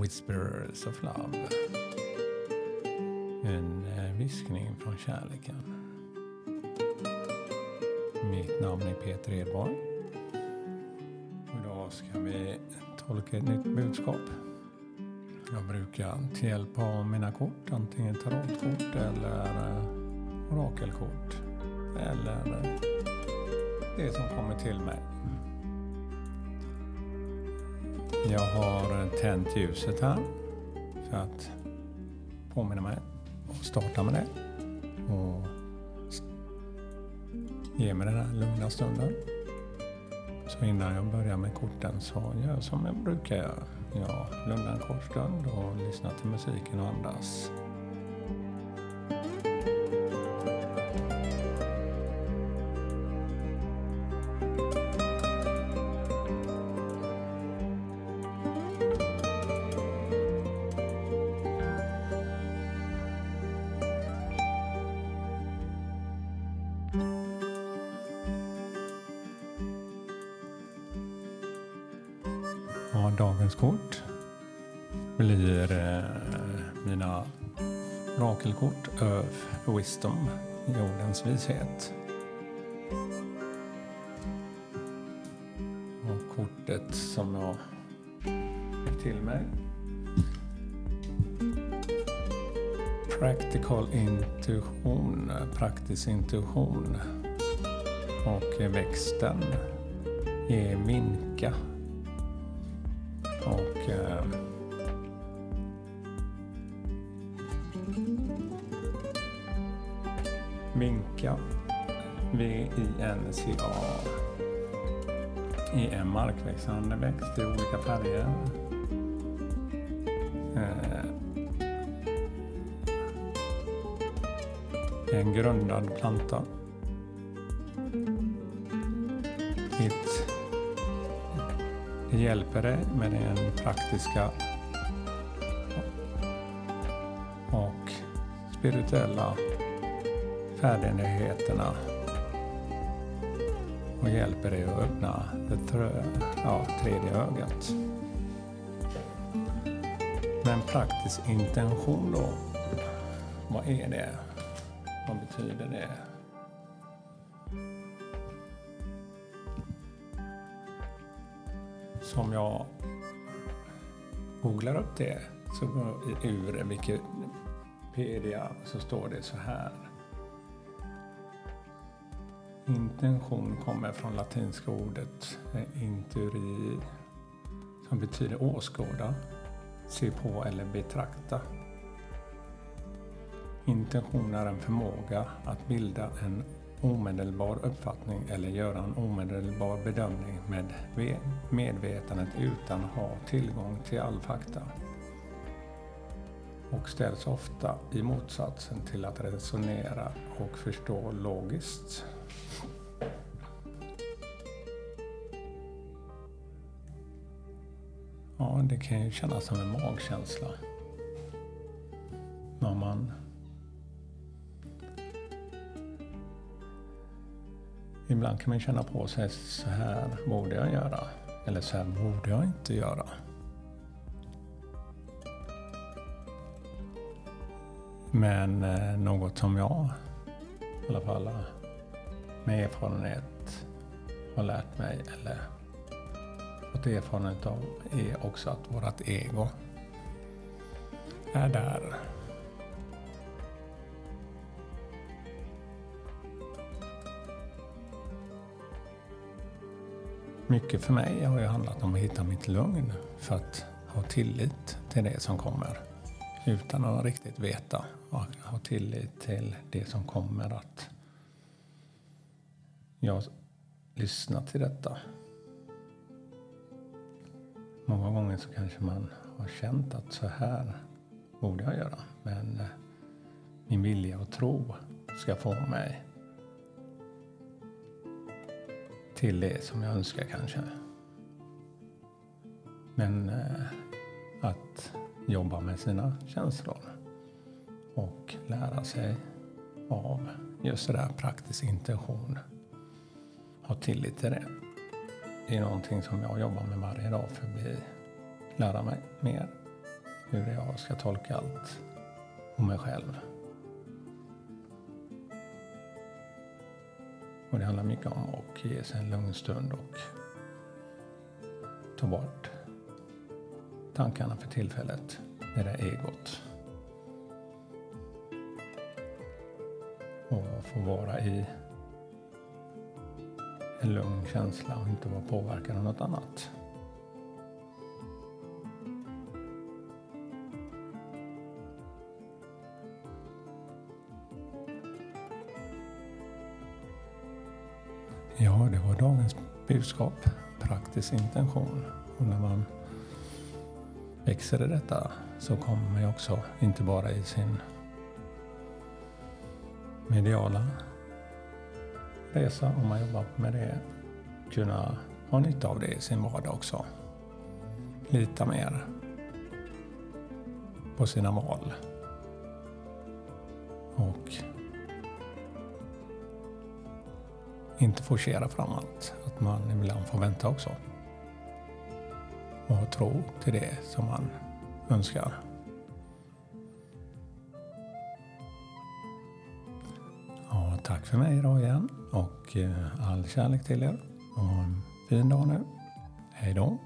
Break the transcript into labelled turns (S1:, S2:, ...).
S1: Whisperers of Love. En eh, viskning från kärleken. Mitt namn är Peter Edborg. Idag ska vi tolka ett nytt budskap. Jag brukar till hjälp av mina kort, antingen tarotkort eller eh, orakelkort. Eller eh, det som kommer till mig. Jag har tänt ljuset här för att påminna mig och starta med det. Och ge mig den här lugna stunden. Så innan jag börjar med korten så gör jag som jag brukar göra. Jag blundar en kort stund och lyssnar till musiken och andas. Ja, dagens kort blir eh, mina orakelkort Earth Wisdom, jordens vishet. Och kortet som jag fick till mig. Practical intuition, praktisk intuition. Och växten är minka Och eh, minka. V-I-N-C-A är en markväxande växt i olika färger. En grundad planta. Ett det hjälper dig med den praktiska och spirituella färdigheterna och hjälper dig att öppna det trö, ja, tredje ögat. Men praktisk intention då, vad är det? Vad betyder det? som jag googlar upp det så ur Wikipedia så står det så här. Intention kommer från latinska ordet eh, inturi som betyder åskåda, se på eller betrakta. Intention är en förmåga att bilda en omedelbar uppfattning eller göra en omedelbar bedömning med medvetandet utan att ha tillgång till all fakta. Och ställs ofta i motsatsen till att resonera och förstå logiskt. Ja, det kan ju kännas som en magkänsla. När man Ibland kan man känna på sig så här borde jag göra. Eller så här borde jag inte göra. Men eh, något som jag i alla fall eh, med erfarenhet har lärt mig eller fått erfarenhet av är också att vårt ego är där Mycket för mig har ju handlat om att hitta mitt lugn för att ha tillit till det som kommer. Utan att riktigt veta. Och ha tillit till det som kommer. Att jag lyssnar till detta. Många gånger så kanske man har känt att så här borde jag göra. Men min vilja och tro ska få mig till det som jag önskar kanske. Men eh, att jobba med sina känslor och lära sig av just det där praktisk intention. Ha tillit till det. Det är någonting som jag jobbar med varje dag för att bli, lära mig mer hur jag ska tolka allt om mig själv. Och det handlar mycket om att ge sig en lugn stund och ta bort tankarna för tillfället, det där egot. Och få vara i en lugn känsla och inte vara påverkad av något annat. Ja, det var dagens budskap. Praktisk intention. Och när man växer i detta så kommer man ju också, inte bara i sin mediala resa, om man jobbar med det, kunna ha nytta av det i sin vardag också. Lita mer på sina val. Och inte forcera fram allt. Att man ibland får vänta också. Och ha tro till det som man önskar. Ja, tack för mig idag igen och eh, all kärlek till er. Och en fin dag nu. Hej då.